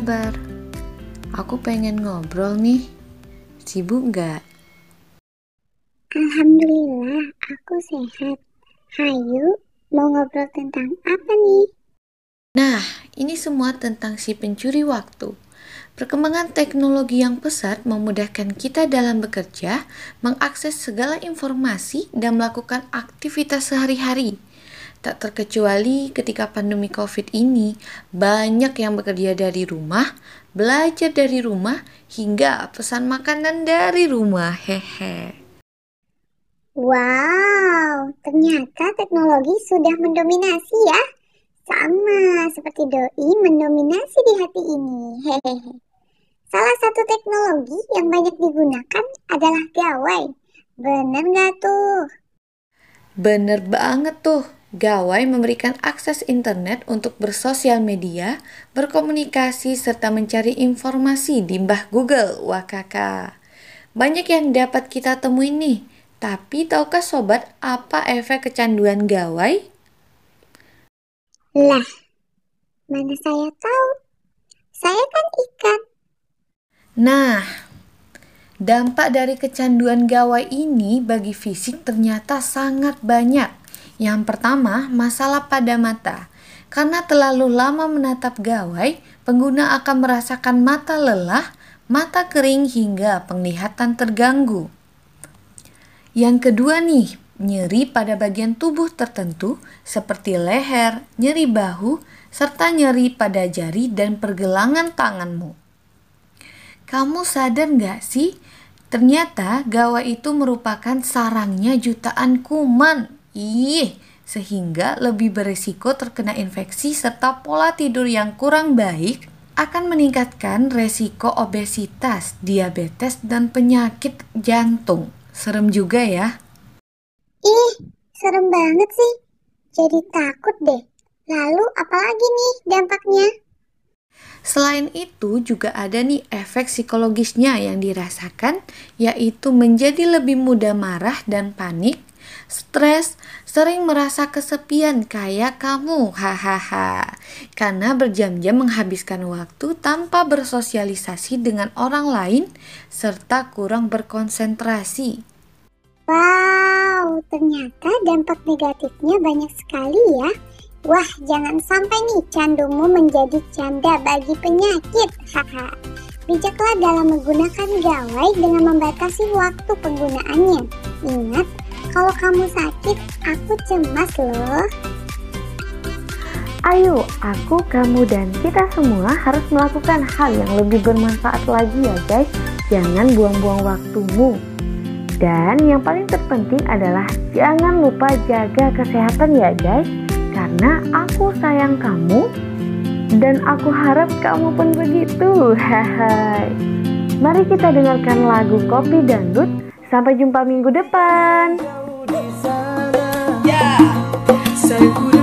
kabar? Aku pengen ngobrol nih. Sibuk nggak? Alhamdulillah, aku sehat. Hayu, mau ngobrol tentang apa nih? Nah, ini semua tentang si pencuri waktu. Perkembangan teknologi yang pesat memudahkan kita dalam bekerja, mengakses segala informasi, dan melakukan aktivitas sehari-hari. Tak terkecuali ketika pandemi COVID ini, banyak yang bekerja dari rumah, belajar dari rumah, hingga pesan makanan dari rumah. Hehe. Wow, ternyata teknologi sudah mendominasi ya. Sama seperti doi mendominasi di hati ini. Hehehe. Salah satu teknologi yang banyak digunakan adalah gawai. Bener nggak tuh? Bener banget tuh. Gawai memberikan akses internet untuk bersosial media, berkomunikasi, serta mencari informasi di mbah Google. Wah kakak, banyak yang dapat kita temuin nih. Tapi tahukah sobat apa efek kecanduan gawai? Lah, mana saya tahu? Saya kan ikan. Nah, dampak dari kecanduan gawai ini bagi fisik ternyata sangat banyak. Yang pertama, masalah pada mata. Karena terlalu lama menatap gawai, pengguna akan merasakan mata lelah, mata kering hingga penglihatan terganggu. Yang kedua nih, nyeri pada bagian tubuh tertentu seperti leher, nyeri bahu, serta nyeri pada jari dan pergelangan tanganmu. Kamu sadar nggak sih? Ternyata gawai itu merupakan sarangnya jutaan kuman Ih, sehingga lebih beresiko terkena infeksi serta pola tidur yang kurang baik akan meningkatkan resiko obesitas, diabetes, dan penyakit jantung. Serem juga ya. Ih, serem banget sih. Jadi takut deh. Lalu apalagi nih dampaknya? Selain itu juga ada nih efek psikologisnya yang dirasakan yaitu menjadi lebih mudah marah dan panik stres, sering merasa kesepian kayak kamu, hahaha. Karena berjam-jam menghabiskan waktu tanpa bersosialisasi dengan orang lain serta kurang berkonsentrasi. Wow, ternyata dampak negatifnya banyak sekali ya. Wah, jangan sampai nih candumu menjadi canda bagi penyakit. Haha. Bijaklah dalam menggunakan gawai dengan membatasi waktu penggunaannya. Ingat, kalau kamu sakit, aku cemas loh. Ayo, aku, kamu, dan kita semua harus melakukan hal yang lebih bermanfaat lagi ya guys. Jangan buang-buang waktumu. Dan yang paling terpenting adalah jangan lupa jaga kesehatan ya guys. Karena aku sayang kamu dan aku harap kamu pun begitu. Mari kita dengarkan lagu Kopi Dangdut. Sampai jumpa minggu depan. 在孤